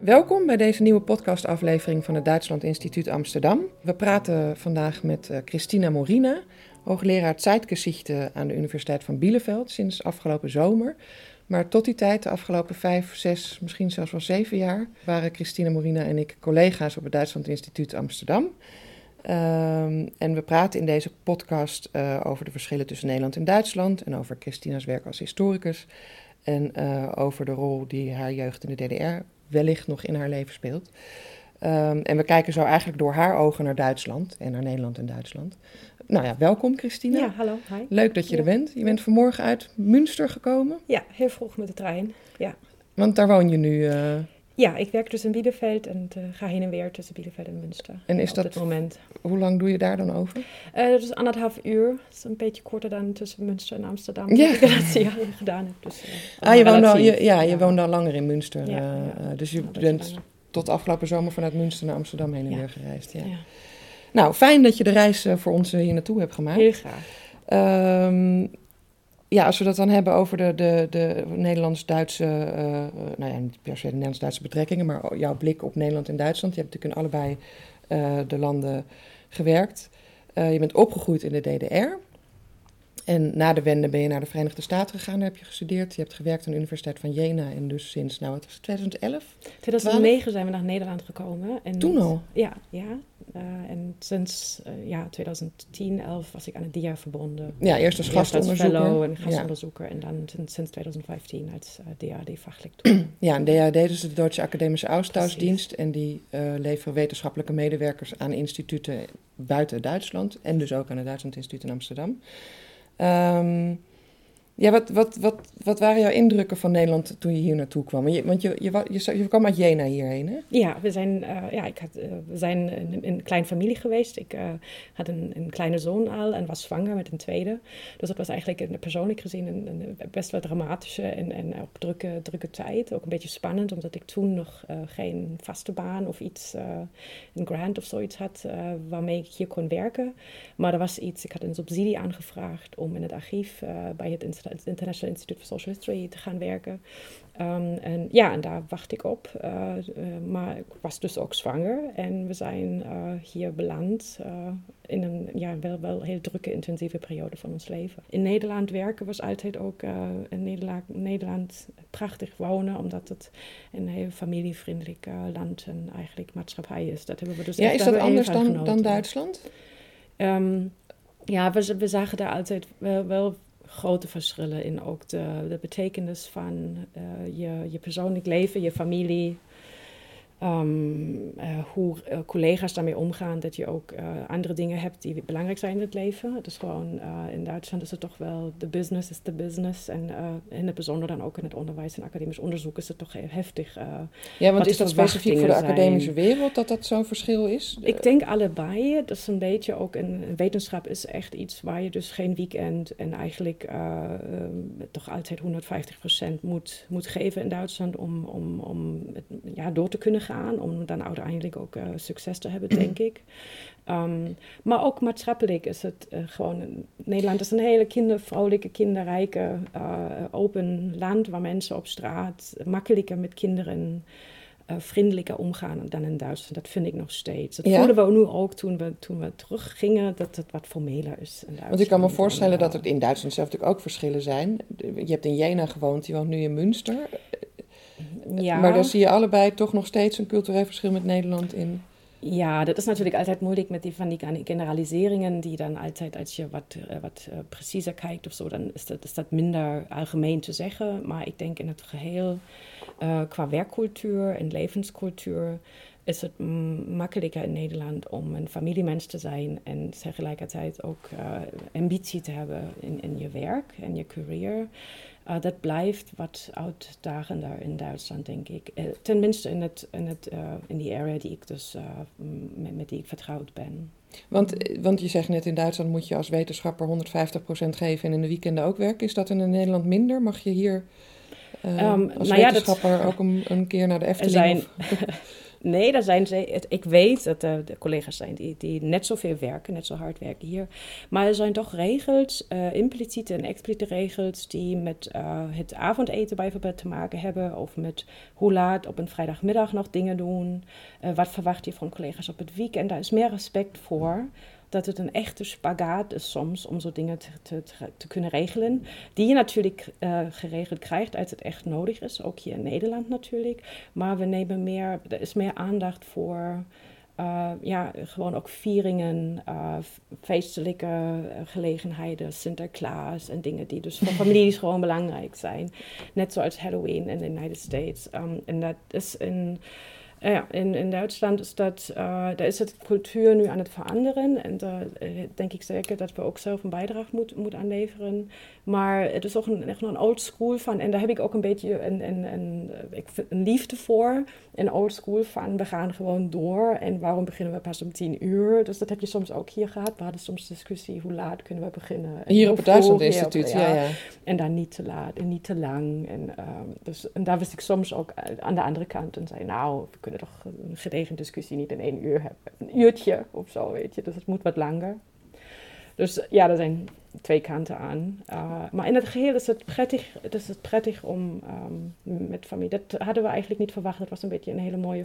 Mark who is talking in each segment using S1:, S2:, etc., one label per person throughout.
S1: Welkom bij deze nieuwe podcastaflevering van het Duitsland Instituut Amsterdam. We praten vandaag met uh, Christina Morina, hoogleraar Zeitgeschichte aan de Universiteit van Bielefeld sinds afgelopen zomer. Maar tot die tijd, de afgelopen vijf, zes, misschien zelfs wel zeven jaar, waren Christina Morina en ik collega's op het Duitsland Instituut Amsterdam. Um, en we praten in deze podcast uh, over de verschillen tussen Nederland en Duitsland en over Christina's werk als historicus en uh, over de rol die haar jeugd in de DDR wellicht nog in haar leven speelt. Um, en we kijken zo eigenlijk door haar ogen naar Duitsland en naar Nederland en Duitsland. Nou ja, welkom Christina.
S2: Ja, hallo. Hi.
S1: Leuk dat je er bent. Je bent vanmorgen uit Münster gekomen.
S2: Ja, heel vroeg met de trein. Ja.
S1: Want daar woon je nu. Uh...
S2: Ja, ik werk dus in Bielefeld en uh, ga heen en weer tussen Bielefeld en Münster.
S1: En is dat,
S2: dit moment.
S1: hoe lang doe je daar dan over?
S2: Uh, dat is anderhalf uur. Dat is een beetje korter dan tussen Münster en Amsterdam.
S1: Ja.
S2: Dat ik laatste jaren gedaan heb. Dus,
S1: ah, je woont, al, je, ja, je woont al langer in Münster.
S2: Ja, ja.
S1: dus je bent
S2: langer.
S1: tot afgelopen zomer vanuit Münster naar Amsterdam heen en weer gereisd. Ja.
S2: Ja.
S1: Nou, fijn dat je de reis eh, voor ons eh, hier naartoe hebt gemaakt.
S2: Heel graag.
S1: Ehm, ja, als we dat dan hebben over de, de, de Nederlands-Duitse, eh, eh, nou ja, niet per se de Nederlands-Duitse betrekkingen, maar jouw blik op Nederland en Duitsland. Je hebt natuurlijk in allebei eh, de landen gewerkt. Je bent opgegroeid in de DDR. En na de wende ben je naar de Verenigde Staten gegaan, daar heb je gestudeerd. Je hebt gewerkt aan de Universiteit van Jena en dus sinds, nou wat was het, 2011?
S2: 2009 zijn we naar Nederland gekomen. En
S1: Toen al?
S2: Ja, ja. Uh, en sinds uh, ja, 2010, 11 was ik aan het DIA verbonden.
S1: Ja, eerst als
S2: Eerst als
S1: gastonderzoeker.
S2: fellow en
S1: Ja.
S2: gastonderzoeker en dan sinds, sinds 2015 als uh, DAD-fachlector.
S1: Ja, en DAD is de Duitse Academische Austauschdienst. En die eh, leveren wetenschappelijke medewerkers aan instituten buiten Duitsland. En dus ook aan het Duitsland Instituut in Amsterdam. Ehm, ja, wat, wat, wat, wat waren jouw indrukken van Nederland toen je hier naartoe kwam? Want je, je, je, je kwam uit Jena hierheen, hè?
S2: Ja, we zijn, eh, ja, ik had, eh, we zijn een, een kleine familie geweest. Ik eh, had een, een kleine zoon al en was zwanger met een tweede. Dus dat was eigenlijk persoonlijk gezien een, best wel dramatische en, en ook drukke, drukke tijd. Ook een beetje spannend, omdat ik toen nog geen vaste baan of iets, een grant of zoiets had waarmee ik hier kon werken. Maar er was iets, ik had een subsidie aangevraagd om in het archief bij het Insta- het International Institute for Social History te gaan werken. Um, en ja, en daar wacht ik op. Uh, uh, maar ik was dus ook zwanger en we zijn uh, hier beland in een ja, wel, wel heel drukke, intensieve periode van ons leven. In Nederland werken was altijd ook in Nederland, Nederland prachtig wonen, omdat het een heel familievriendelijk land en eigenlijk maatschappij is. Dat hebben we dus
S1: Ja, is dat anders dan, dan. Duitsland?
S2: Um, ja, we, we zagen daar altijd wel, wel grote verschillen in ook de, de betekenis van uh, je, je persoonlijk leven, je familie. Um, uh, hoe uh, collega's daarmee omgaan, dat je ook uh, andere dingen hebt die belangrijk zijn in het leven. Is gewoon, in Duitsland is het toch wel, de business is de business. En in het bijzonder dan ook in het onderwijs en academisch onderzoek is het toch heel heftig.
S1: ja, want is dat specifiek voor de academische wereld dat dat zo'n verschil is?
S2: Ik denk allebei. Dat is een beetje ook in wetenschap is echt iets waar je dus geen weekend en eigenlijk toch altijd 150% moet, moet geven in Duitsland om, om, om het, ja, door te kunnen gaan gaan, om dan uiteindelijk ook uh, succes te hebben, denk ik. Um, maar ook maatschappelijk is het uh, gewoon. Nederland is een hele kindervrouwelijke, kinderrijke, uh, open land waar mensen op straat makkelijker met kinderen. Vriendelijker omgaan dan in Duitsland. Dat vind ik nog steeds. Dat
S1: Ja.
S2: voelden we nu ook toen we, toen we teruggingen, dat het wat formeler is in Duitsland.
S1: Want ik kan me voorstellen
S2: En,
S1: dat er in Duitsland zelf natuurlijk ook verschillen zijn. Je hebt in Jena gewoond, je woont nu in Münster.
S2: Ja.
S1: Maar dan zie je allebei toch nog steeds een cultureel verschil met Nederland in.
S2: Ja, dat is natuurlijk altijd moeilijk met die van die generaliseringen, die dan altijd, als je wat, uh, wat uh, preciezer kijkt of zo, dan is dat, is dat minder algemeen te zeggen. Maar ik denk in het geheel, uh, qua werkcultuur en levenscultuur, is het makkelijker in Nederland om een familiemens te zijn en tegelijkertijd ook ambitie te hebben in, in je werk en je carrière. Uh, dat blijft wat uitdagender in Duitsland, denk ik. Uh, tenminste in, het, in, het, uh, in die area die ik dus, met, met die ik vertrouwd ben.
S1: Want, want je zegt net, in Duitsland moet je als wetenschapper 150% geven en in de weekenden ook werken. Is dat in Nederland minder? Mag je hier um, als
S2: nou ja,
S1: wetenschapper
S2: dat,
S1: ook een, een, keer naar de Efteling?
S2: Zijn,
S1: of...
S2: Nee, daar zijn ze, ik weet dat er de collega's zijn die, net zoveel werken, net zo hard werken hier. Maar er zijn toch regels, uh, impliciete en expliciete regels, die met uh, het avondeten bijvoorbeeld te maken hebben. Of met hoe laat op een vrijdagmiddag nog dingen doen. Uh, wat verwacht je van collega's op het weekend? Daar is meer respect voor dat het een echte spagaat is soms om zo dingen te, te, te kunnen regelen. Die je natuurlijk uh, geregeld krijgt als het echt nodig is, ook hier in Nederland natuurlijk. Maar we nemen meer, er is meer aandacht voor. Uh, ja, gewoon ook vieringen, uh, feestelijke gelegenheden, Sinterklaas en dingen die dus voor families gewoon belangrijk zijn. Net zoals Halloween in de United States. Um, en dat is in ja, in, in Duitsland is dat, uh, daar is het cultuur nu aan het veranderen. En daar uh, denk ik zeker dat we ook zelf een bijdrage moeten moet aanleveren. Maar het is ook een, echt nog een old school van. En daar heb ik ook een beetje een, een, een, ik een liefde voor. Een old school van, we gaan gewoon door. En waarom beginnen we pas om tien uur? Dus dat heb je soms ook hier gehad. We hadden soms discussie, hoe laat kunnen we beginnen?
S1: En hier op het Duitsland Instituut, ja, ja,
S2: En dan niet te laat en niet te lang. En, um, dus, en daar wist ik soms ook aan de andere kant en zei, nou, we kunnen toch een gedegen discussie niet in één uur hebben. Een uurtje of zo, weet je. Dus het moet wat langer. Dus ja, er zijn twee kanten aan. Uh, maar in het geheel is het prettig, is het prettig om um, met familie. Dat hadden we eigenlijk niet verwacht. Dat was een beetje een hele mooie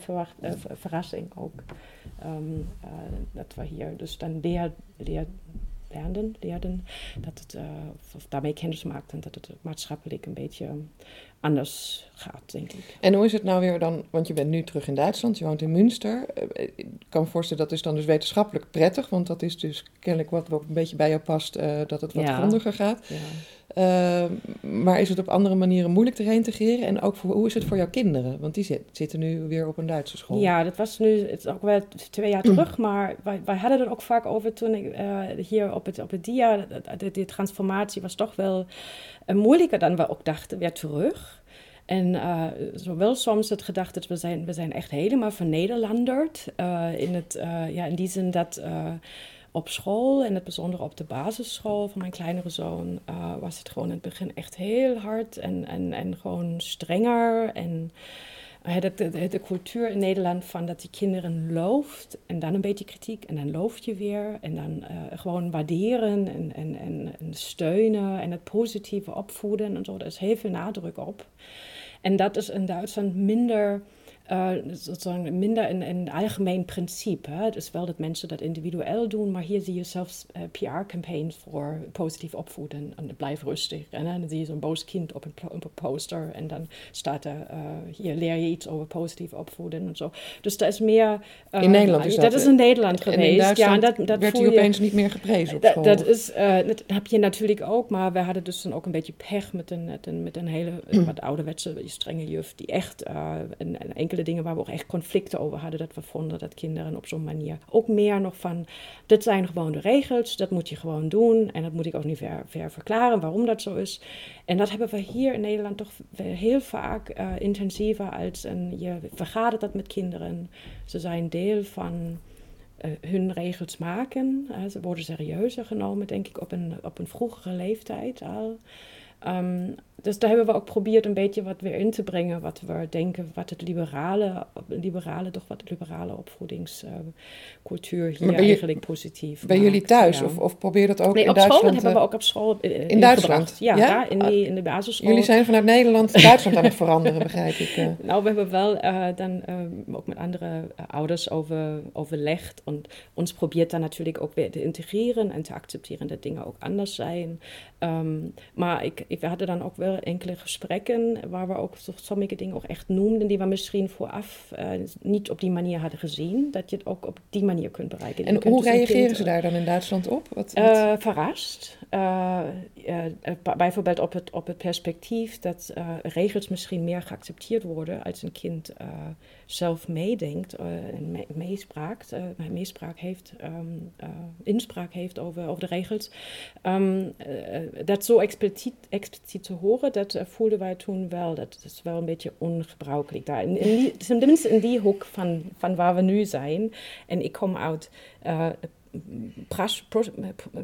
S2: verrassing ook. Uh, dat we hier dus dan leer, leer, leerden, dat het, daarmee kennis maakten dat het maatschappelijk een beetje anders gaat, denk ik.
S1: En hoe is het nou weer dan, want je bent nu terug in Duitsland, je woont in Münster. Ik kan me voorstellen dat is dan dus wetenschappelijk prettig, want dat is dus kennelijk wat ook een beetje bij jou past, uh, dat het wat ja. grondiger gaat. Ja. Uh, maar is het op andere manieren moeilijk te reintegreren? En ook voor, hoe is het voor jouw kinderen? Want die zit, zitten nu weer op een Duitse school.
S2: Ja, dat was nu het is ook wel twee jaar terug. Maar wij, wij hadden er ook vaak over toen ik uh, hier op het, op het dia... De, de transformatie was toch wel moeilijker dan we ook dachten, weer terug. En uh, zowel soms het gedachte dat we zijn, we zijn echt helemaal vernederlanderd. Uh, in, het, uh, ja, in die zin dat op school, in het bijzonder op de basisschool van mijn kleinere zoon, was het gewoon in het begin echt heel hard en, en, en gewoon strenger. En de, de, de, cultuur in Nederland van dat die kinderen looft en dan een beetje kritiek en dan looft je weer. En dan gewoon waarderen en, en, en, en steunen en het positieve opvoeden en zo. Daar is heel veel nadruk op. En dat is in Duitsland minder uh, sozusagen minder een, een algemeen principe. Het is wel dat mensen dat individueel doen, maar hier zie je zelfs uh, PR-campagnes voor positief opvoeden. En blijf rustig. En dan zie je zo'n boos kind op een, op een, poster en dan staat er, uh, hier leer je iets over positief opvoeden en zo. Dus dat is meer...
S1: in Nederland is dat?
S2: Dat is in Nederland geweest. En in
S1: ja, dat, dat werd hij opeens niet meer geprezen op school.
S2: Dat, dat is, dat heb je natuurlijk ook, maar we hadden dus dan ook een beetje pech met een, met een, met een hele wat ouderwetse, strenge juf, die echt een, een enkele dingen waar we ook echt conflicten over hadden. Dat we vonden dat kinderen op zo'n manier ook meer nog van. Dit zijn gewoon de regels, dat moet je gewoon doen. En dat moet ik ook niet ver, ver verklaren waarom dat zo is. En dat hebben we hier in Nederland toch heel vaak uh, intensiever als een. Je vergadert dat met kinderen. Ze zijn deel van. Uh, hun regels maken. Ze worden serieuzer genomen, denk ik, op een, op een vroegere leeftijd al. Um, dus daar hebben we ook geprobeerd een beetje wat weer in te brengen, wat we denken, wat het liberale, liberale toch wat liberale opvoedingscultuur hier eigenlijk positief
S1: Bij jullie thuis? Of, of probeer dat ook
S2: nee,
S1: in
S2: op
S1: Duitsland?
S2: school, dat hebben we ook op school
S1: in, in Duitsland?
S2: Ja, in, die, in de basisschool.
S1: Jullie zijn vanuit Nederland Duitsland aan het veranderen, begrijp ik. Uh.
S2: Nou, we hebben wel uh, dan ook met andere ouders over, overlegd en ons probeert dan natuurlijk ook weer te integreren en te accepteren dat dingen ook anders zijn. Um, maar ik, we hadden dan ook wel enkele gesprekken waar we ook sommige dingen ook echt noemden die we misschien vooraf uh, niet op die manier hadden gezien. Dat je het ook op die manier kunt bereiken.
S1: En hoe dus reageren kind, ze daar dan in Duitsland op?
S2: Wat, wat? Uh, verrast. Uh, bijvoorbeeld op het, op het perspectief dat regels misschien meer geaccepteerd worden als een kind zelf meedenkt en me meespraakt, meespraak heeft, um, inspraak heeft over, over de regels. Um, dat zo expliciet, expliciet te horen, dat voelden wij toen wel. Dat is wel een beetje ongebruikelijk daar. In, in die, tenminste in die hoek van, van waar we nu zijn. En ik kom uit uh, Pras, Pros,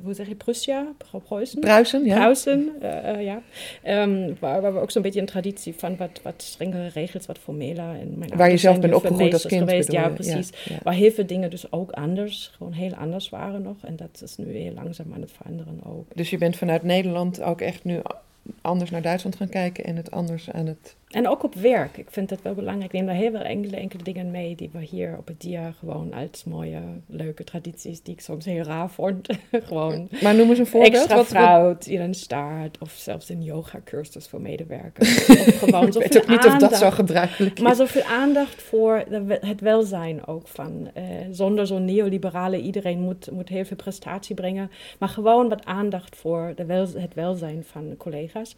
S2: hoe zeg je, Prussia? Preußen?
S1: Pruisen, ja.
S2: Pruisen, uh, ja. Um, waar, waar, we ook zo'n beetje een traditie van wat, wat strengere regels, wat formeler. En mijn
S1: waar je zelf bent opgegroeid als kind.
S2: Geweest. Ja, precies. Ja, ja. Waar heel veel dingen dus ook anders, gewoon heel anders waren nog. En dat is nu heel langzaam aan het veranderen ook.
S1: Dus je bent vanuit Nederland ook echt nu anders naar Duitsland gaan kijken en het anders aan het
S2: en ook op werk. Ik vind dat wel belangrijk. Ik neem daar heel veel enkele, enkele dingen mee die we hier op het dia gewoon als mooie, leuke tradities, die ik soms heel raar vond. gewoon
S1: maar noem eens een voorbeeld.
S2: Extra wat, fruit in een staart of zelfs een yoga-cursus voor medewerkers. of gewoon ik
S1: weet ook niet aandacht, of dat zo gebruikelijk is.
S2: Maar zoveel aandacht voor het welzijn ook van. Uh, zonder zo'n neoliberale, iedereen moet, moet heel veel prestatie brengen. Maar gewoon wat aandacht voor de wel, het welzijn van collega's. parejas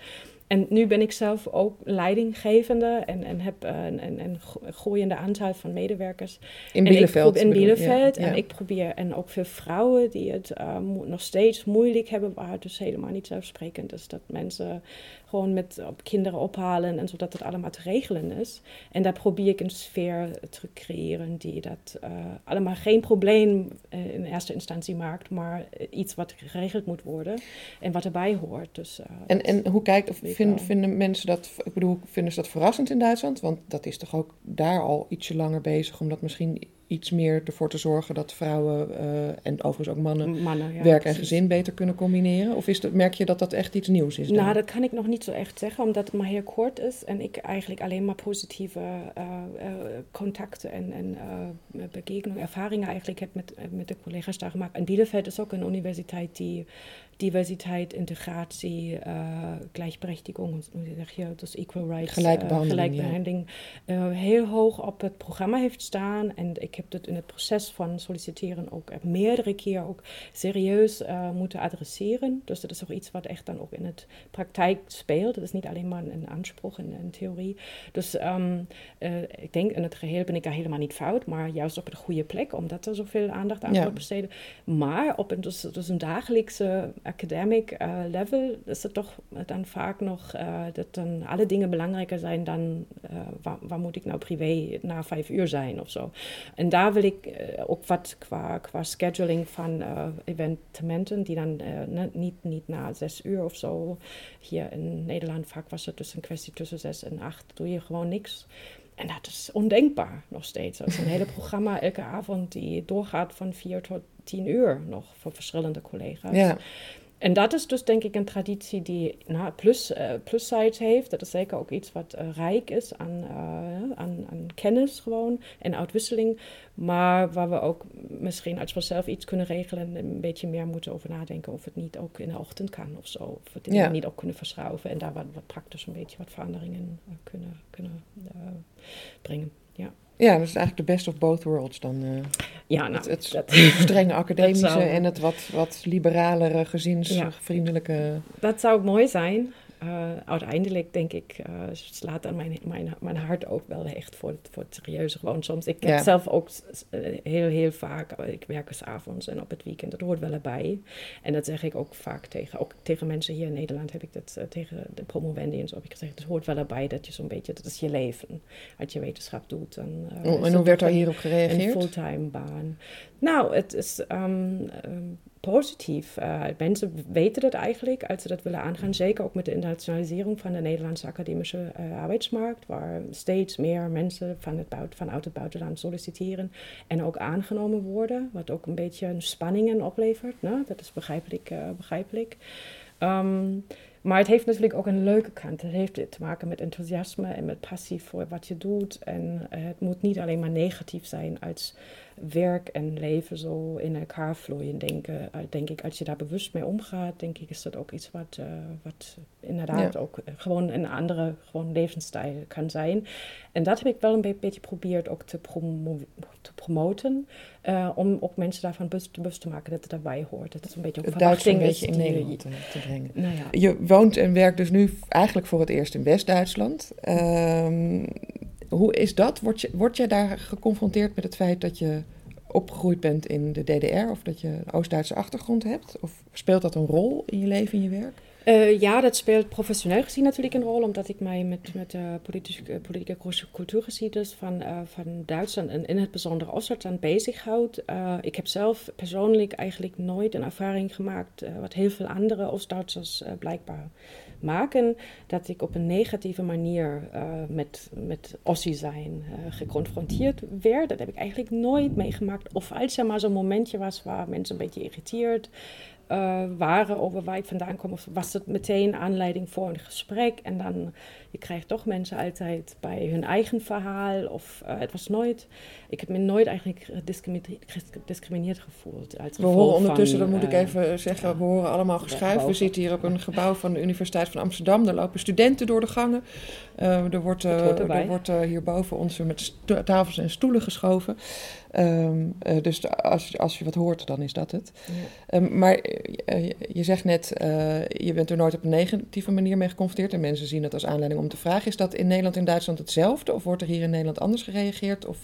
S2: En nu ben ik zelf ook leidinggevende en, en heb uh, een, een, groeiende aantal van medewerkers.
S1: In Bielefeld?
S2: in Bielefeld. En ik probeer, en ook veel vrouwen die het uh, nog steeds moeilijk hebben, waar het dus helemaal niet zelfsprekend is dat mensen gewoon met op kinderen ophalen en zodat het allemaal te regelen is. En daar probeer ik een sfeer te creëren die dat uh, allemaal geen probleem uh, in eerste instantie maakt, maar iets wat geregeld moet worden en wat erbij hoort. Dus,
S1: en, en hoe kijkt, vind, vinden mensen dat, ik bedoel, vinden ze dat verrassend in Duitsland? Want dat is toch ook daar al ietsje langer bezig, omdat misschien iets meer ervoor te zorgen dat vrouwen uh, en overigens ook mannen, mannen werk en gezin beter kunnen combineren? Of is dat, merk je dat dat echt iets nieuws is?
S2: Nou, dat kan ik nog niet zo echt zeggen, omdat het maar heel kort is en ik eigenlijk alleen maar positieve uh, uh, contacten en, en ervaringen eigenlijk heb met, met de collega's daar gemaakt. En Bielefeld is ook een universiteit die diversiteit, integratie, hoe zeg je, dus equal rights,
S1: gelijkbehandeling,
S2: uh, heel hoog op het programma heeft staan. En ik heb dat in het proces van solliciteren ook meerdere keer ook serieus moeten adresseren. Dus dat is ook iets wat echt dan ook in het praktijk speelt. Dat is niet alleen maar een aanspruch in, in theorie. Dus um, ik denk in het geheel ben ik daar helemaal niet fout, maar juist op de goede plek, omdat er zoveel aandacht aan wordt besteden. Maar op een, dus, dus een dagelijkse academic uh, level is het toch dan vaak nog uh, dat dan alle dingen belangrijker zijn dan waar, moet ik nou privé na vijf uur zijn of zo. En daar wil ik ook wat qua, scheduling van evenementen die dan niet, niet na zes uur of zo. Hier in Nederland vaak was het dus een kwestie tussen zes en acht doe je gewoon niks. En dat is ondenkbaar nog steeds. Dat is een hele programma elke avond die doorgaat van vier tot tien uur nog voor verschillende collega's. En dat is dus denk ik een traditie die nou, plus, uh, plussides heeft. Dat is zeker ook iets wat uh, rijk is aan, uh, aan, aan, kennis gewoon en uitwisseling. Maar waar we ook misschien als we zelf iets kunnen regelen, een beetje meer moeten over nadenken of het niet ook in de ochtend kan of zo. Of we het ja. niet ook kunnen verschuiven en daar wat, wat praktisch een beetje wat veranderingen kunnen, kunnen brengen. Ja.
S1: Ja, dat is eigenlijk de best of both worlds dan. Uh,
S2: ja, nou,
S1: het, het strenge academische en het wat, wat liberalere, gezinsvriendelijke. Ja.
S2: Dat zou mooi zijn. Uh, uiteindelijk denk ik, uh, slaat aan mijn, mijn, mijn hart ook wel echt voor het, voor het serieuze. Gewoon soms, ik heb zelf ook heel, heel vaak, ik werk s'avonds en op het weekend, dat hoort wel erbij. En dat zeg ik ook vaak tegen, ook tegen mensen hier in Nederland heb ik dat, uh, tegen de promovendi en zo heb ik gezegd, het hoort wel erbij dat je zo'n beetje, dat is je leven. Als je wetenschap doet. Dan,
S1: oh, en hoe werd daar hierop gereageerd?
S2: Een fulltime baan. Nou, het is... Um, um, positief. Uh, mensen weten dat eigenlijk als ze dat willen aangaan. Zeker ook met de internationalisering van de Nederlandse academische uh, arbeidsmarkt, waar steeds meer mensen van het vanuit het buitenland solliciteren en ook aangenomen worden, wat ook een beetje spanningen oplevert. Nou, dat is begrijpelijk. Uh, begrijpelijk. Um, maar het heeft natuurlijk ook een leuke kant. Het heeft te maken met enthousiasme en met passie voor wat je doet. En het moet niet alleen maar negatief zijn als werk en leven zo in elkaar vloeien, denken. Eh, denk ik, als je daar bewust mee omgaat, denk ik, is dat ook iets wat, uh, wat inderdaad ook eh, gewoon een andere gewoon levensstijl kan zijn. En dat heb ik wel een beetje geprobeerd ook te, promo te promoten, uh, om ook mensen daarvan bewust, bewust, te maken dat het daarbij hoort. Dat het een beetje ook
S1: Duits een beetje in Nederland te, te brengen. Nou ja. Je woont en werkt dus nu eigenlijk voor het eerst in West-Duitsland. Um, hoe is dat? Word je, word je daar geconfronteerd met het feit dat je opgegroeid bent in de DDR of dat je een Oost-Duitse achtergrond hebt? Of speelt dat een rol in je leven, in je werk?
S2: Uh, ja, dat speelt professioneel gezien natuurlijk een rol, omdat ik mij met, met de politische, politieke cultuurgeschiedenis van, van Duitsland en in het bijzonder Oost-Duitsland bezighoud. Uh, ik heb zelf persoonlijk eigenlijk nooit een ervaring gemaakt, wat heel veel andere Oost-Duitsers blijkbaar maken, dat ik op een negatieve manier met, met Ossie zijn geconfronteerd werd. Dat heb ik eigenlijk nooit meegemaakt. Of als er maar zo'n momentje was waar mensen een beetje irriteerd uh, waren over waar ik vandaan kom, of was het meteen aanleiding voor een gesprek. En dan, je krijgt toch mensen altijd bij hun eigen verhaal, of uh, het was nooit, ik heb me nooit eigenlijk gediscrimineerd gevoeld.
S1: we horen ondertussen, van, dat moet ik eh, even zeggen, we horen allemaal geschuif. We zitten hier op een gebouw van de Universiteit van Amsterdam, er lopen studenten door de gangen. er wordt, er wordt hierboven ons met tafels en stoelen geschoven. Um, uh, dus als, als je wat hoort, dan is dat het. Ja. Um, maar uh, je zegt net, uh, je bent er nooit op een negatieve manier mee geconfronteerd. En mensen zien het als aanleiding om te vragen: is dat in Nederland en Duitsland hetzelfde? Of wordt er hier in Nederland anders gereageerd? Of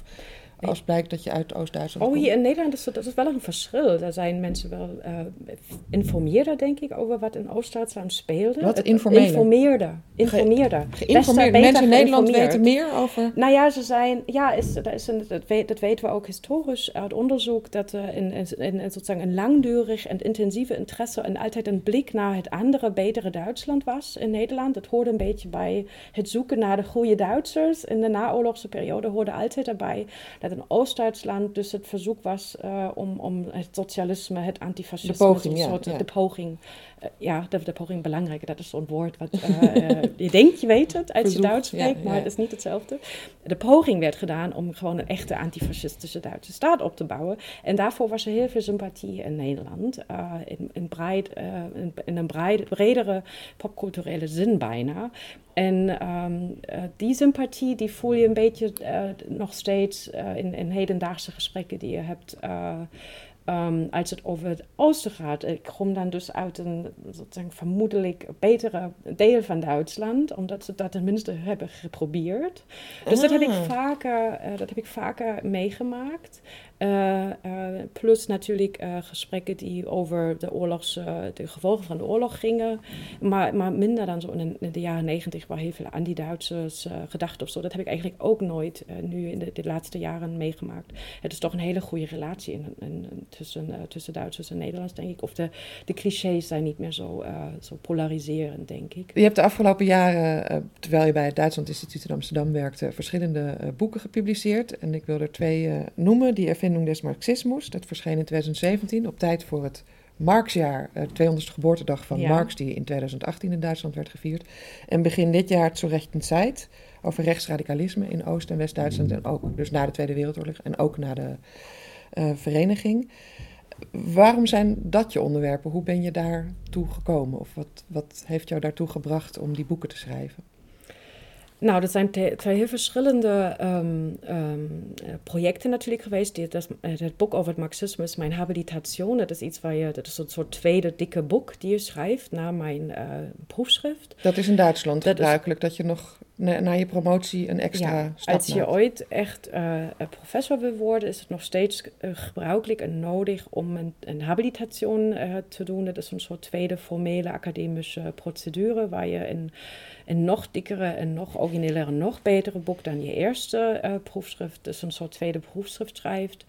S1: als blijkt dat je uit Oost-Duitsland
S2: oh,
S1: komt.
S2: hier in Nederland is dat, is wel een verschil. Daar zijn mensen wel uh, informeerder, denk ik, over wat in Oost-Duitsland speelde.
S1: Wat informeerder?
S2: Informeerder. Informeerder.
S1: Geïnformeerd. Mensen in Nederland weten meer over...
S2: Nou ja, ze zijn... Ja, is, dat, is een, dat, weet, dat weten we ook historisch uit onderzoek, dat er in, in, in, sozusagen een langdurig en intensieve interesse en altijd een blik naar het andere, betere Duitsland was in Nederland. Dat hoorde een beetje bij het zoeken naar de goede Duitsers. In de naoorlogse periode hoorde altijd erbij dat in Oost-Duitsland dus het verzoek was uh, om, om het socialisme, het antifascisme,
S1: de poging, ja,
S2: soort,
S1: ja.
S2: de poging. Uh, ja, de, de, poging belangrijk, dat is zo'n woord wat uh, je denkt, je weet het als verzoek, je Duits spreekt, ja, maar het is niet hetzelfde. De poging werd gedaan om gewoon een echte antifascistische Duitse staat op te bouwen. En daarvoor was er heel veel sympathie in Nederland, in, in, breed, in, in, een breed, bredere popculturele zin bijna. En um, uh, die sympathie die voel je een beetje nog steeds in, in, hedendaagse gesprekken die je hebt. Um, als het over het oosten gaat. Ik kom dan dus uit een vermoedelijk betere deel van Duitsland, omdat ze dat tenminste hebben geprobeerd. Dus ah. dat, heb ik ah. vaker, dat heb ik vaker meegemaakt. Uh, uh, plus natuurlijk uh, gesprekken die over de, oorlogs, de gevolgen van de oorlog gingen. Maar, maar minder dan zo in, de jaren negentig, waar heel veel anti-Duitsers gedacht of zo. Dat heb ik eigenlijk ook nooit nu in de, de, laatste jaren meegemaakt. Het is toch een hele goede relatie in, tussen, tussen Duitsers en Nederlands, denk ik. Of de, de clichés zijn niet meer zo, zo polariserend, denk ik.
S1: Je hebt de afgelopen jaren, terwijl je bij het Duitsland Instituut in Amsterdam werkte, verschillende boeken gepubliceerd. En ik wil er twee noemen die er Erfindung des Marxismus. Dat verscheen in 2017 op tijd voor het Marxjaar, de 200ste geboortedag van ja. Marx, die in 2018 in Duitsland werd gevierd. En begin dit jaar het Zo Recht Zeit over rechtsradicalisme in Oost- en West-Duitsland. En ook dus na de Tweede Wereldoorlog en ook na de uh, vereniging. Waarom zijn dat je onderwerpen? Hoe ben je daartoe gekomen? Of wat, wat heeft jou daartoe gebracht om die boeken te schrijven?
S2: Nou, dat zijn twee heel verschillende um, um, projecten natuurlijk geweest. Die, dat, het boek over het Marxisme is mijn habilitation. Dat is iets waar je, dat is een soort tweede dikke boek die je schrijft na mijn uh, proefschrift.
S1: Dat is in Duitsland dat gebruikelijk, is, dat je nog na, na, je promotie een extra
S2: ja,
S1: stap
S2: Als je
S1: maakt.
S2: ooit echt uh, professor wil worden, is het nog steeds uh, gebruikelijk en nodig om een, een habilitation te doen. Dat is een soort tweede formele academische procedure waar je in een nog dikkere en nog originellere, nog betere boek dan je eerste proefschrift, dus een soort tweede proefschrift schrijft.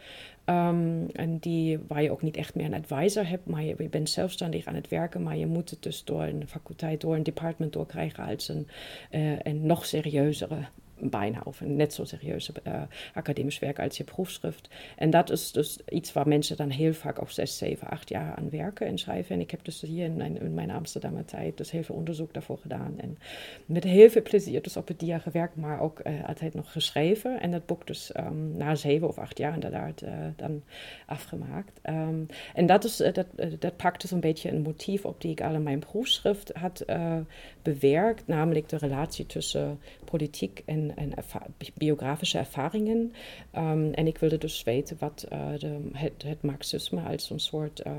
S2: Um, en die, waar je ook niet echt meer een advisor hebt, maar je, je, bent zelfstandig aan het werken, maar je moet het dus door een faculteit, door een department doorkrijgen als een, uh, een nog serieuzere bijna, of een net zo serieuze uh, academisch werk als je proefschrift. En dat is dus iets waar mensen dan heel vaak ook zes, zeven, acht jaar aan werken en schrijven. En ik heb dus hier in mijn, in tijd dus heel veel onderzoek daarvoor gedaan. En met heel veel plezier dus op het dia gewerkt, maar ook uh, altijd nog geschreven. En dat boek dus um, na zeven of acht jaar inderdaad uh, dan afgemaakt. Um, en dat, is, dat, dat pakt dus een beetje een motief op die ik al in mijn proefschrift had bewerkt, namelijk de relatie tussen politiek en, en biografische ervaringen. Um, en ik wilde dus weten wat de, het, het, marxisme als een soort uh,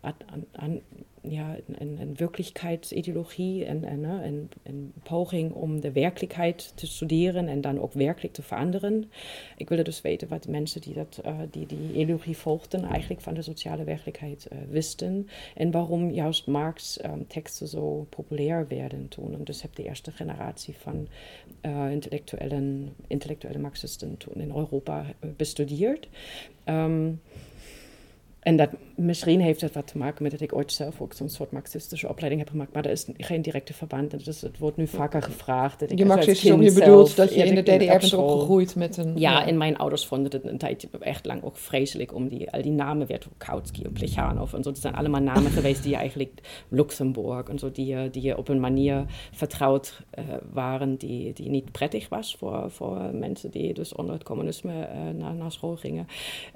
S2: an, an, ja, een, een werkelijkheidsideologie en, en een, een, poging om de werkelijkheid te studeren en dan ook werkelijk te veranderen. Ik wilde dus weten wat mensen die dat, uh, die, die ideologie volgden eigenlijk van de sociale werkelijkheid uh, wisten en waarom juist Marx um, teksten zo populair werden toen. En dus heb de eerste generatie van uh, intellectuellen, intellectuele Marxisten toen in Europa bestudeerd. Um, en dat, misschien heeft dat wat te maken met dat ik ooit zelf ook zo'n soort marxistische opleiding heb gemaakt. Maar er is geen directe verband. Dus het wordt nu vaker gevraagd. Dat
S1: ik je marxistische, je bedoelt dat je in de DDR bent opgegroeid met een...
S2: Ja, ja, en mijn ouders vonden het een tijd echt lang ook vreselijk. Om die, al die namen, werd Kautsky en Plechanov en zo. Dat zijn allemaal namen geweest die eigenlijk Luxemburg en zo. Die, die op een manier vertrouwd uh, waren die, die niet prettig was voor, voor mensen die dus onder het communisme uh, naar, naar school gingen.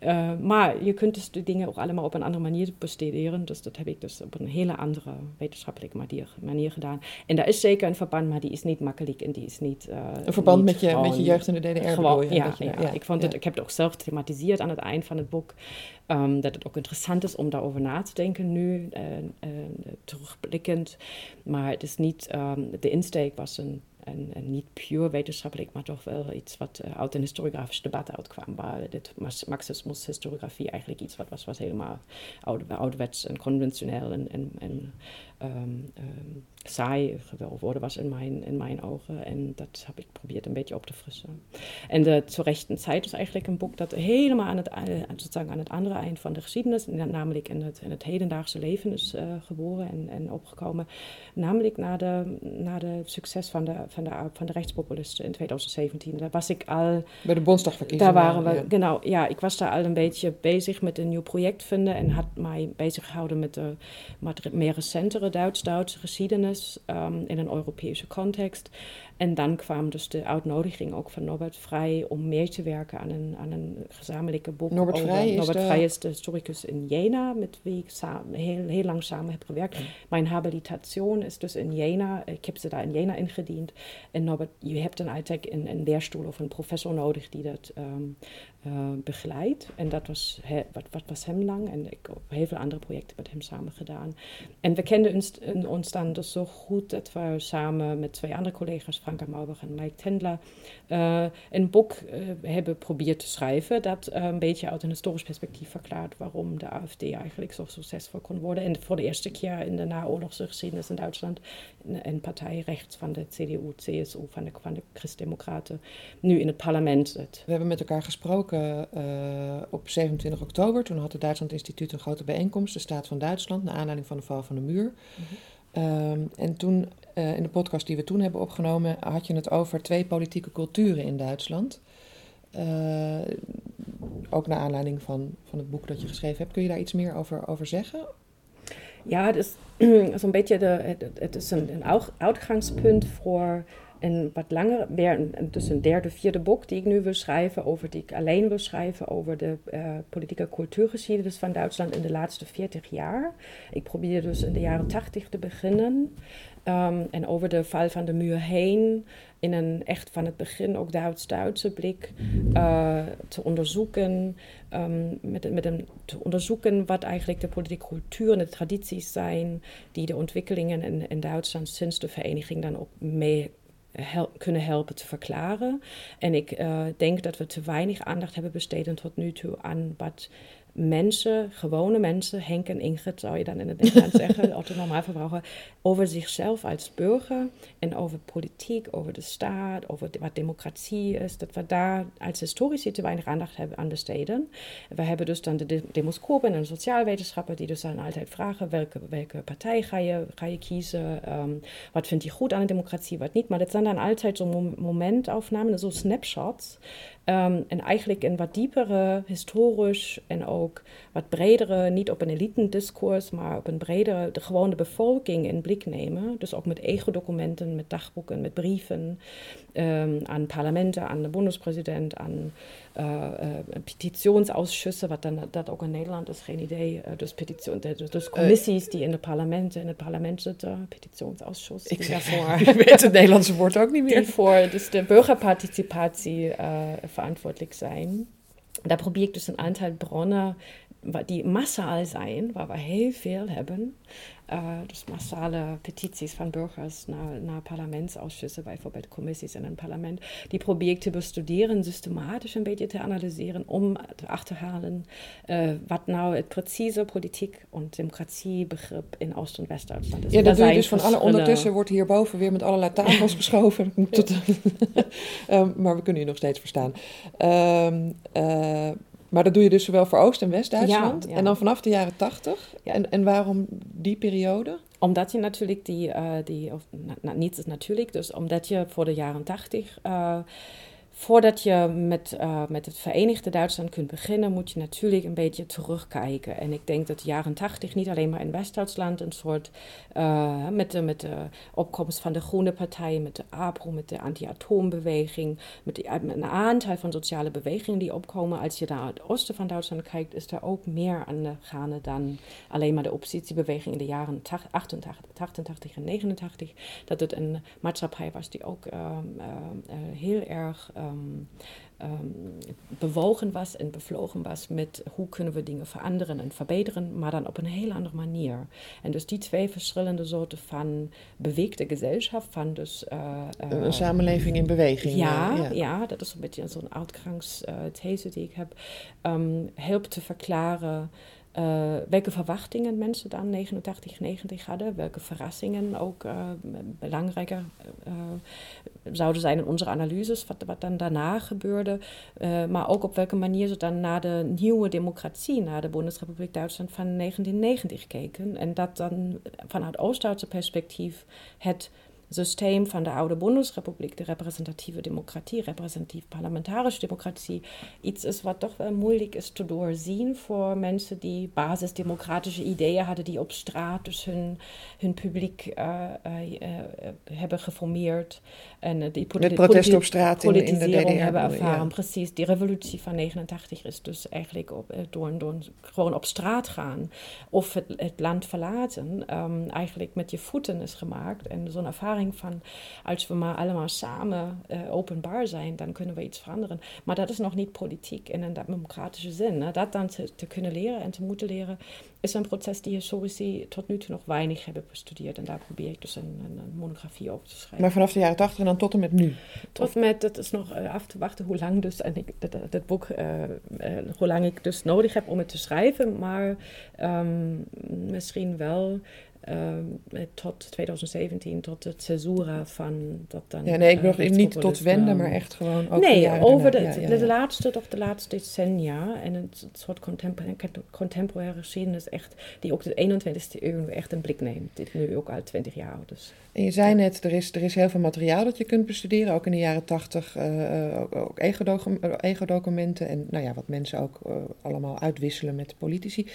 S2: Uh, maar je kunt dus de dingen ook allemaal op een andere manier bestuderen. Dus dat heb ik dus op een hele andere wetenschappelijke manier, manier gedaan. En daar is zeker een verband, maar die is niet makkelijk en die is niet... Uh,
S1: een verband met, je, met je jeugd in de DDR
S2: gewoon, je, ja, ja, ja, ik vond het, ik heb het ook zelf thematiseerd aan het eind van het boek. Um, dat het ook interessant is om daarover na te denken nu, uh, uh, terugblikkend. Maar het is niet, um, de insteek was een en, en, niet puur wetenschappelijk, maar toch wel iets wat uh, uit een historiografische debat uitkwam. Waar dit Marxismus-historiografie eigenlijk iets wat was helemaal ouderwets en conventioneel en, en, en um, um, saai geworden was in mijn, in mijn ogen. En dat heb ik geprobeerd een beetje op te frissen. En de Zur rechten tijd is eigenlijk een boek dat helemaal aan het, sozusagen aan het andere eind van de geschiedenis, namelijk in het, in het hedendaagse leven is uh, geboren en, en opgekomen. Namelijk na de, na de succes van de, van, de, van de rechtspopulisten in 2017. Daar was ik al...
S1: Bij de Bondsdagverkiezingen.
S2: Daar waren we, ja. genau. Ja, ik was daar al een beetje bezig met een nieuw project vinden en had mij bezig gehouden met de meer recentere Duits-Duitse geschiedenis um, in een Europese context. En dan kwam dus de uitnodiging ook van Norbert Vrij om mee te werken aan een, aan een gezamenlijke boek.
S1: Norbert Vrij, is, de...
S2: Vrij is de historicus in Jena, met wie ik heel, heel lang samen heb gewerkt. Ja. Mijn habilitation is dus in Jena. Ik heb ze daar in Jena ingediend. En Norbert, je hebt dan altijd een, een leerstoel of een professor nodig die dat um, uh, begeleidt. En dat was, he, wat, wat was hem lang. En ik heb heel veel andere projecten met hem samen gedaan. En we kenden ons dan dus zo goed dat we samen met twee andere collega's Franka Maubach en Mike Tendler uh, een boek uh, hebben geprobeerd te schrijven dat uh, een beetje uit een historisch perspectief verklaart waarom de AfD eigenlijk zo succesvol kon worden. En voor de eerste keer in de naoorlogse geschiedenis in Duitsland een partij rechts van de CDU, CSU, van de, van de Christdemocraten, nu in het parlement zit.
S1: We hebben met elkaar gesproken op 27 oktober. Toen had het Duitsland Instituut een grote bijeenkomst, de staat van Duitsland, naar aanleiding van de val van de muur. Um, en toen uh, in de podcast die we toen hebben opgenomen, had je het over twee politieke culturen in Duitsland. Uh, ook naar aanleiding van, van het boek dat je geschreven hebt. Kun je daar iets meer over, over zeggen?
S2: Ja, het is zo'n beetje de, het, het is een, een uitgangspunt voor een wat langer, dus een derde, vierde boek die ik nu wil schrijven, over die ik alleen wil schrijven, over de uh, politieke cultuurgeschiedenis van Duitsland in de laatste 40 jaar. Ik probeer dus in de jaren 80 te beginnen um, en over de val van de muur heen in een echt van het begin ook Duits-Duitse blik uh, te onderzoeken, um, met, met een, te onderzoeken wat eigenlijk de politieke cultuur en de tradities zijn die de ontwikkelingen in, in Duitsland sinds de vereniging dan ook mee kunnen helpen te verklaren. En ik uh, denk dat we te weinig aandacht hebben besteed tot nu toe aan wat mensen, gewone mensen, Henk en Ingrid zou je dan in het Nederlands zeggen, autonormaalverbraucher, over zichzelf als burger en over politiek, over de staat, over wat democratie is, dat we daar als historici te weinig aandacht hebben aan besteden. We hebben dus dan de demoscopen en de sociaalwetenschappen die dus dan altijd vragen welke, welke partij ga je, ga je kiezen, um, wat vind je goed aan de democratie, wat niet. Maar dat zijn dan altijd zo'n momentaufnamen, zo snapshots. Um, en eigenlijk een wat diepere, historisch en ook wat bredere, niet op een elitendiscours, maar op een bredere, de gewone bevolking in blik nemen. Dus ook met ego-documenten, met dagboeken, met brieven um, aan parlementen, aan de bundespresident, aan uh, uh, petitionsausschüsse, wat dan dat ook in Nederland is, geen idee. Uh, dus, petition, dus commissies die in de parlementen, in het parlement zitten, petitionsausschuss.
S1: Ik, daarvoor, ik weet het Nederlandse woord ook niet meer.
S2: Die voor dus de burgerparticipatie verantwoordelijk zijn. Daar probeer ik dus een aantal bronnen die massaal zijn, waar we heel veel hebben. Dus massale petities van burgers naar, naar parlementsausschüssen, bijvoorbeeld commissies in een parlement. Die probeer ik te bestuderen, systematisch een beetje te analyseren, om te achterhalen uh, wat nou het precieze politiek- en democratiebegrip in Oost- en West-Duitsland is.
S1: Ja, dat doe je dus van alle ondertussen wordt hierboven weer met allerlei tafels geschoven. um, maar we kunnen je nog steeds verstaan. Um, uh, maar dat doe je dus zowel voor Oost- en West-Duitsland. En dan vanaf de jaren tachtig. En, en waarom die periode?
S2: Omdat je natuurlijk die, uh, die of, niet natuurlijk, dus omdat je voor de jaren tachtig uh, voordat je met, uh, met het Verenigde Duitsland kunt beginnen, moet je natuurlijk een beetje terugkijken. En ik denk dat de jaren tachtig niet alleen maar in West-Duitsland een soort, uh, met, de, met de opkomst van de Groene Partij, met de APRO, met de anti-atoombeweging, met, een aantal van sociale bewegingen die opkomen. Als je naar het oosten van Duitsland kijkt, is er ook meer aan de gaande dan alleen maar de oppositiebeweging in de jaren 88, 88 en 89. Dat het een maatschappij was die ook uh, heel erg um, um, bewogen was en bevlogen was met hoe kunnen we dingen veranderen en verbeteren, maar dan op een heel andere manier. En dus die twee verschillende soorten van beweegde gezelschap, van dus... Uh,
S1: uh, een samenleving in beweging.
S2: Ja, ja. ja dat is een beetje zo'n uitgangsthese die ik heb. Um, helpt te verklaren uh, welke verwachtingen mensen dan 89, 90 hadden, welke verrassingen ook uh, belangrijker uh, zouden zijn in onze analyses, wat, wat dan daarna gebeurde, maar ook op welke manier ze dan naar de nieuwe democratie, naar de Bundesrepubliek Duitsland van 1990 keken. En dat dan vanuit Oost-Duitse perspectief het systeem van de oude Bundesrepubliek, de representatieve democratie, representatief parlamentarische democratie, iets is wat toch wel moeilijk is te doorzien voor mensen die basisdemocratische ideeën hadden, die op straat dus hun, hun publiek uh, uh, hebben geformeerd.
S1: En die Met protest op straat in, in de DDR.
S2: hebben ervaren. Ja. Precies, die revolutie van 89 is dus eigenlijk op, door, door gewoon op straat gaan of het, het land verlaten, um, eigenlijk met je voeten is gemaakt. En zo'n ervaring van als we maar allemaal samen uh, openbaar zijn, dan kunnen we iets veranderen. Maar dat is nog niet politiek in een democratische zin. Hè. Dat dan te, te, kunnen leren en te moeten leren, is een proces die historici tot nu toe nog weinig hebben bestudeerd. En daar probeer ik dus een, een, een monografie over te schrijven.
S1: Maar vanaf de jaren 80 en dan tot en met nu?
S2: Tot en met, dat is nog uh, af te wachten hoe lang dus, en ik, dat, dat boek, uh, hoe lang ik dus nodig heb om het te schrijven. Maar um, misschien wel uh, tot 2017, tot de censura van dat dan.
S1: Ja, nee, ik nog uh, niet tot wenden, maar echt gewoon.
S2: Ook nee, over de, ja, ja, de, laatste, toch de laatste decennia en een soort contemporaire geschiedenis, echt, die ook de 21ste eeuw echt een blik neemt. Dit nu ook al 20 jaar oud. Dus.
S1: En je zei net, er is, er is heel veel materiaal dat je kunt bestuderen, ook in de jaren 80, uh, ook, ook ego-documenten en nou ja, wat mensen ook allemaal uitwisselen met politici.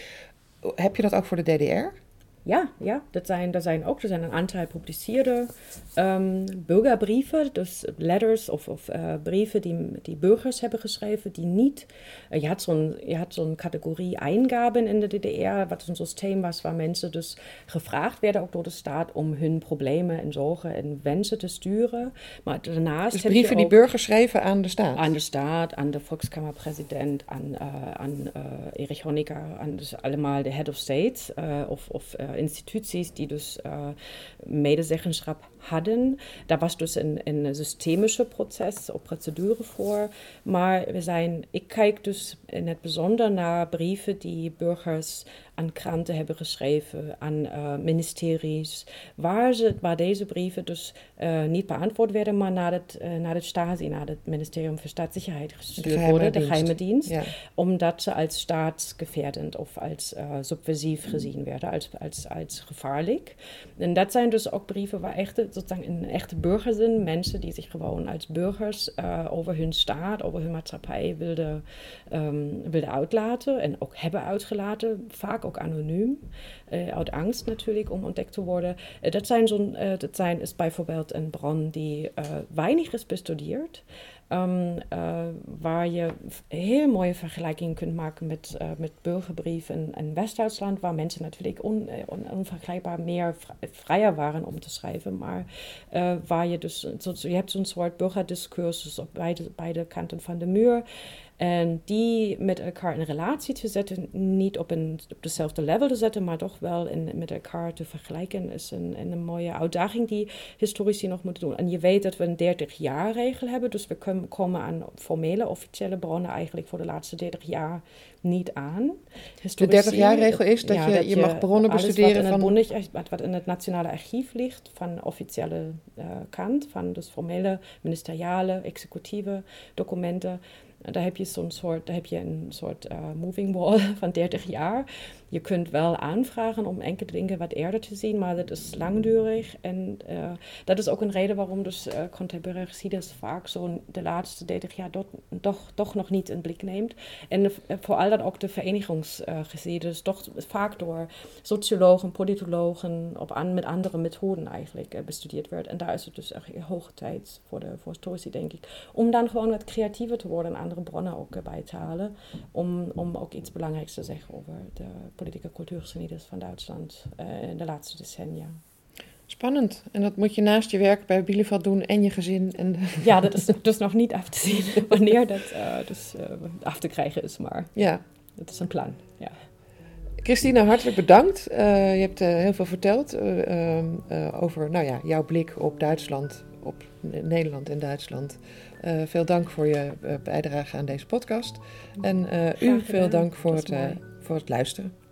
S1: Heb je dat ook voor de DDR?
S2: Ja, ja, dat zijn, dat zijn ook er zijn een aantal gepubliceerde um, burgerbrieven, dus letters of, of uh, brieven die, die burgers hebben geschreven, die niet. Uh, je had zo'n categorie Eingaben in de DDR, wat een systeem was waar mensen dus gevraagd werden, ook door de staat, om hun problemen en zorgen en wensen te sturen. Maar daarnaast.
S1: Dus brieven die burgers schreven aan de staat?
S2: Aan de staat, aan de Volkskammerpresident, aan, uh, aan Erich Honecker, aan dus allemaal de head of state of. of instituties die dus uh, medezeggenschap hadden. Daar was dus een, een systemische proces of procedure voor. Maar we zijn, ik kijk dus in het bijzonder naar brieven die burgers aan kranten hebben geschreven, aan uh, ministeries, waar, ze, waar deze brieven dus uh, niet beantwoord werden, maar naar het, uh, naar het Stasi, naar het Ministerium voor Staatssicherheid gestuurd worden, de geheime dienst, ja. omdat ze als staatsgefährdend of als subversief gezien werden, als, als, als gevaarlijk. En dat zijn dus ook brieven waar echte, sozusagen een echte burger zijn, mensen die zich gewoon als burgers over hun staat, over hun maatschappij wilden, um, wilden uitlaten en ook hebben uitgelaten, vaak ook anoniem, uit angst natuurlijk om ontdekt te worden. Uh, dat, zijn zo'n, uh, dat zijn, is bijvoorbeeld een bron die weinig is bestudeerd. Um, uh, waar je heel mooie vergelijkingen kunt maken met, uh, met burgerbrieven in, West-Duitsland, waar mensen natuurlijk on, on, onvergelijkbaar meer vrijer waren om te schrijven, maar uh, waar je dus, je hebt zo'n soort burgerdiscursus op beide, beide kanten van de muur. En die met elkaar in relatie te zetten, niet op, een, op dezelfde level te zetten, maar toch wel in, met elkaar te vergelijken, is een, een mooie uitdaging die historici nog moeten doen. En je weet dat we een 30-jaar-regel hebben, dus we komen aan formele, officiële bronnen eigenlijk voor de laatste 30 jaar niet aan.
S1: Historici, de 30-jaar-regel is dat, je, je mag bronnen bestuderen
S2: van... Wat, wat in het Nationale Archief ligt, van officiële uh, kant, van dus formele, ministeriale, executieve documenten, daar heb je zo'n soort, daar heb je een soort uh, moving wall van 30 jaar. Je kunt wel aanvragen om enkele dingen wat eerder te zien, maar dat is langdurig. En uh, dat is ook een reden waarom dus uh, vaak zo de laatste 30 jaar toch, toch nog niet in blik neemt. En vooral dan ook de verenigingsgeschiedenis toch vaak door sociologen, politologen op met andere methoden eigenlijk bestudeerd wordt. En daar is het dus echt hoge tijd voor de voor historici, denk ik, om dan gewoon wat creatiever te worden andere bronnen ook bij te halen. Om, om ook iets belangrijks te zeggen over de politieke cultuurgeschiedenis van Duitsland uh, in de laatste decennia.
S1: Spannend. En dat moet je naast je werk bij Bielefeld doen en je gezin. En
S2: ja, dat is dus nog niet af te zien wanneer dat uh, dus, uh, af te krijgen is. Maar ja. dat is een plan. Ja.
S1: Christina, hartelijk bedankt. je hebt heel veel verteld ehm, over nou ja, jouw blik op Duitsland, op Nederland en Duitsland. Uh, veel dank voor je uh, bijdrage aan deze podcast. En uh, u veel dank voor het, voor het luisteren.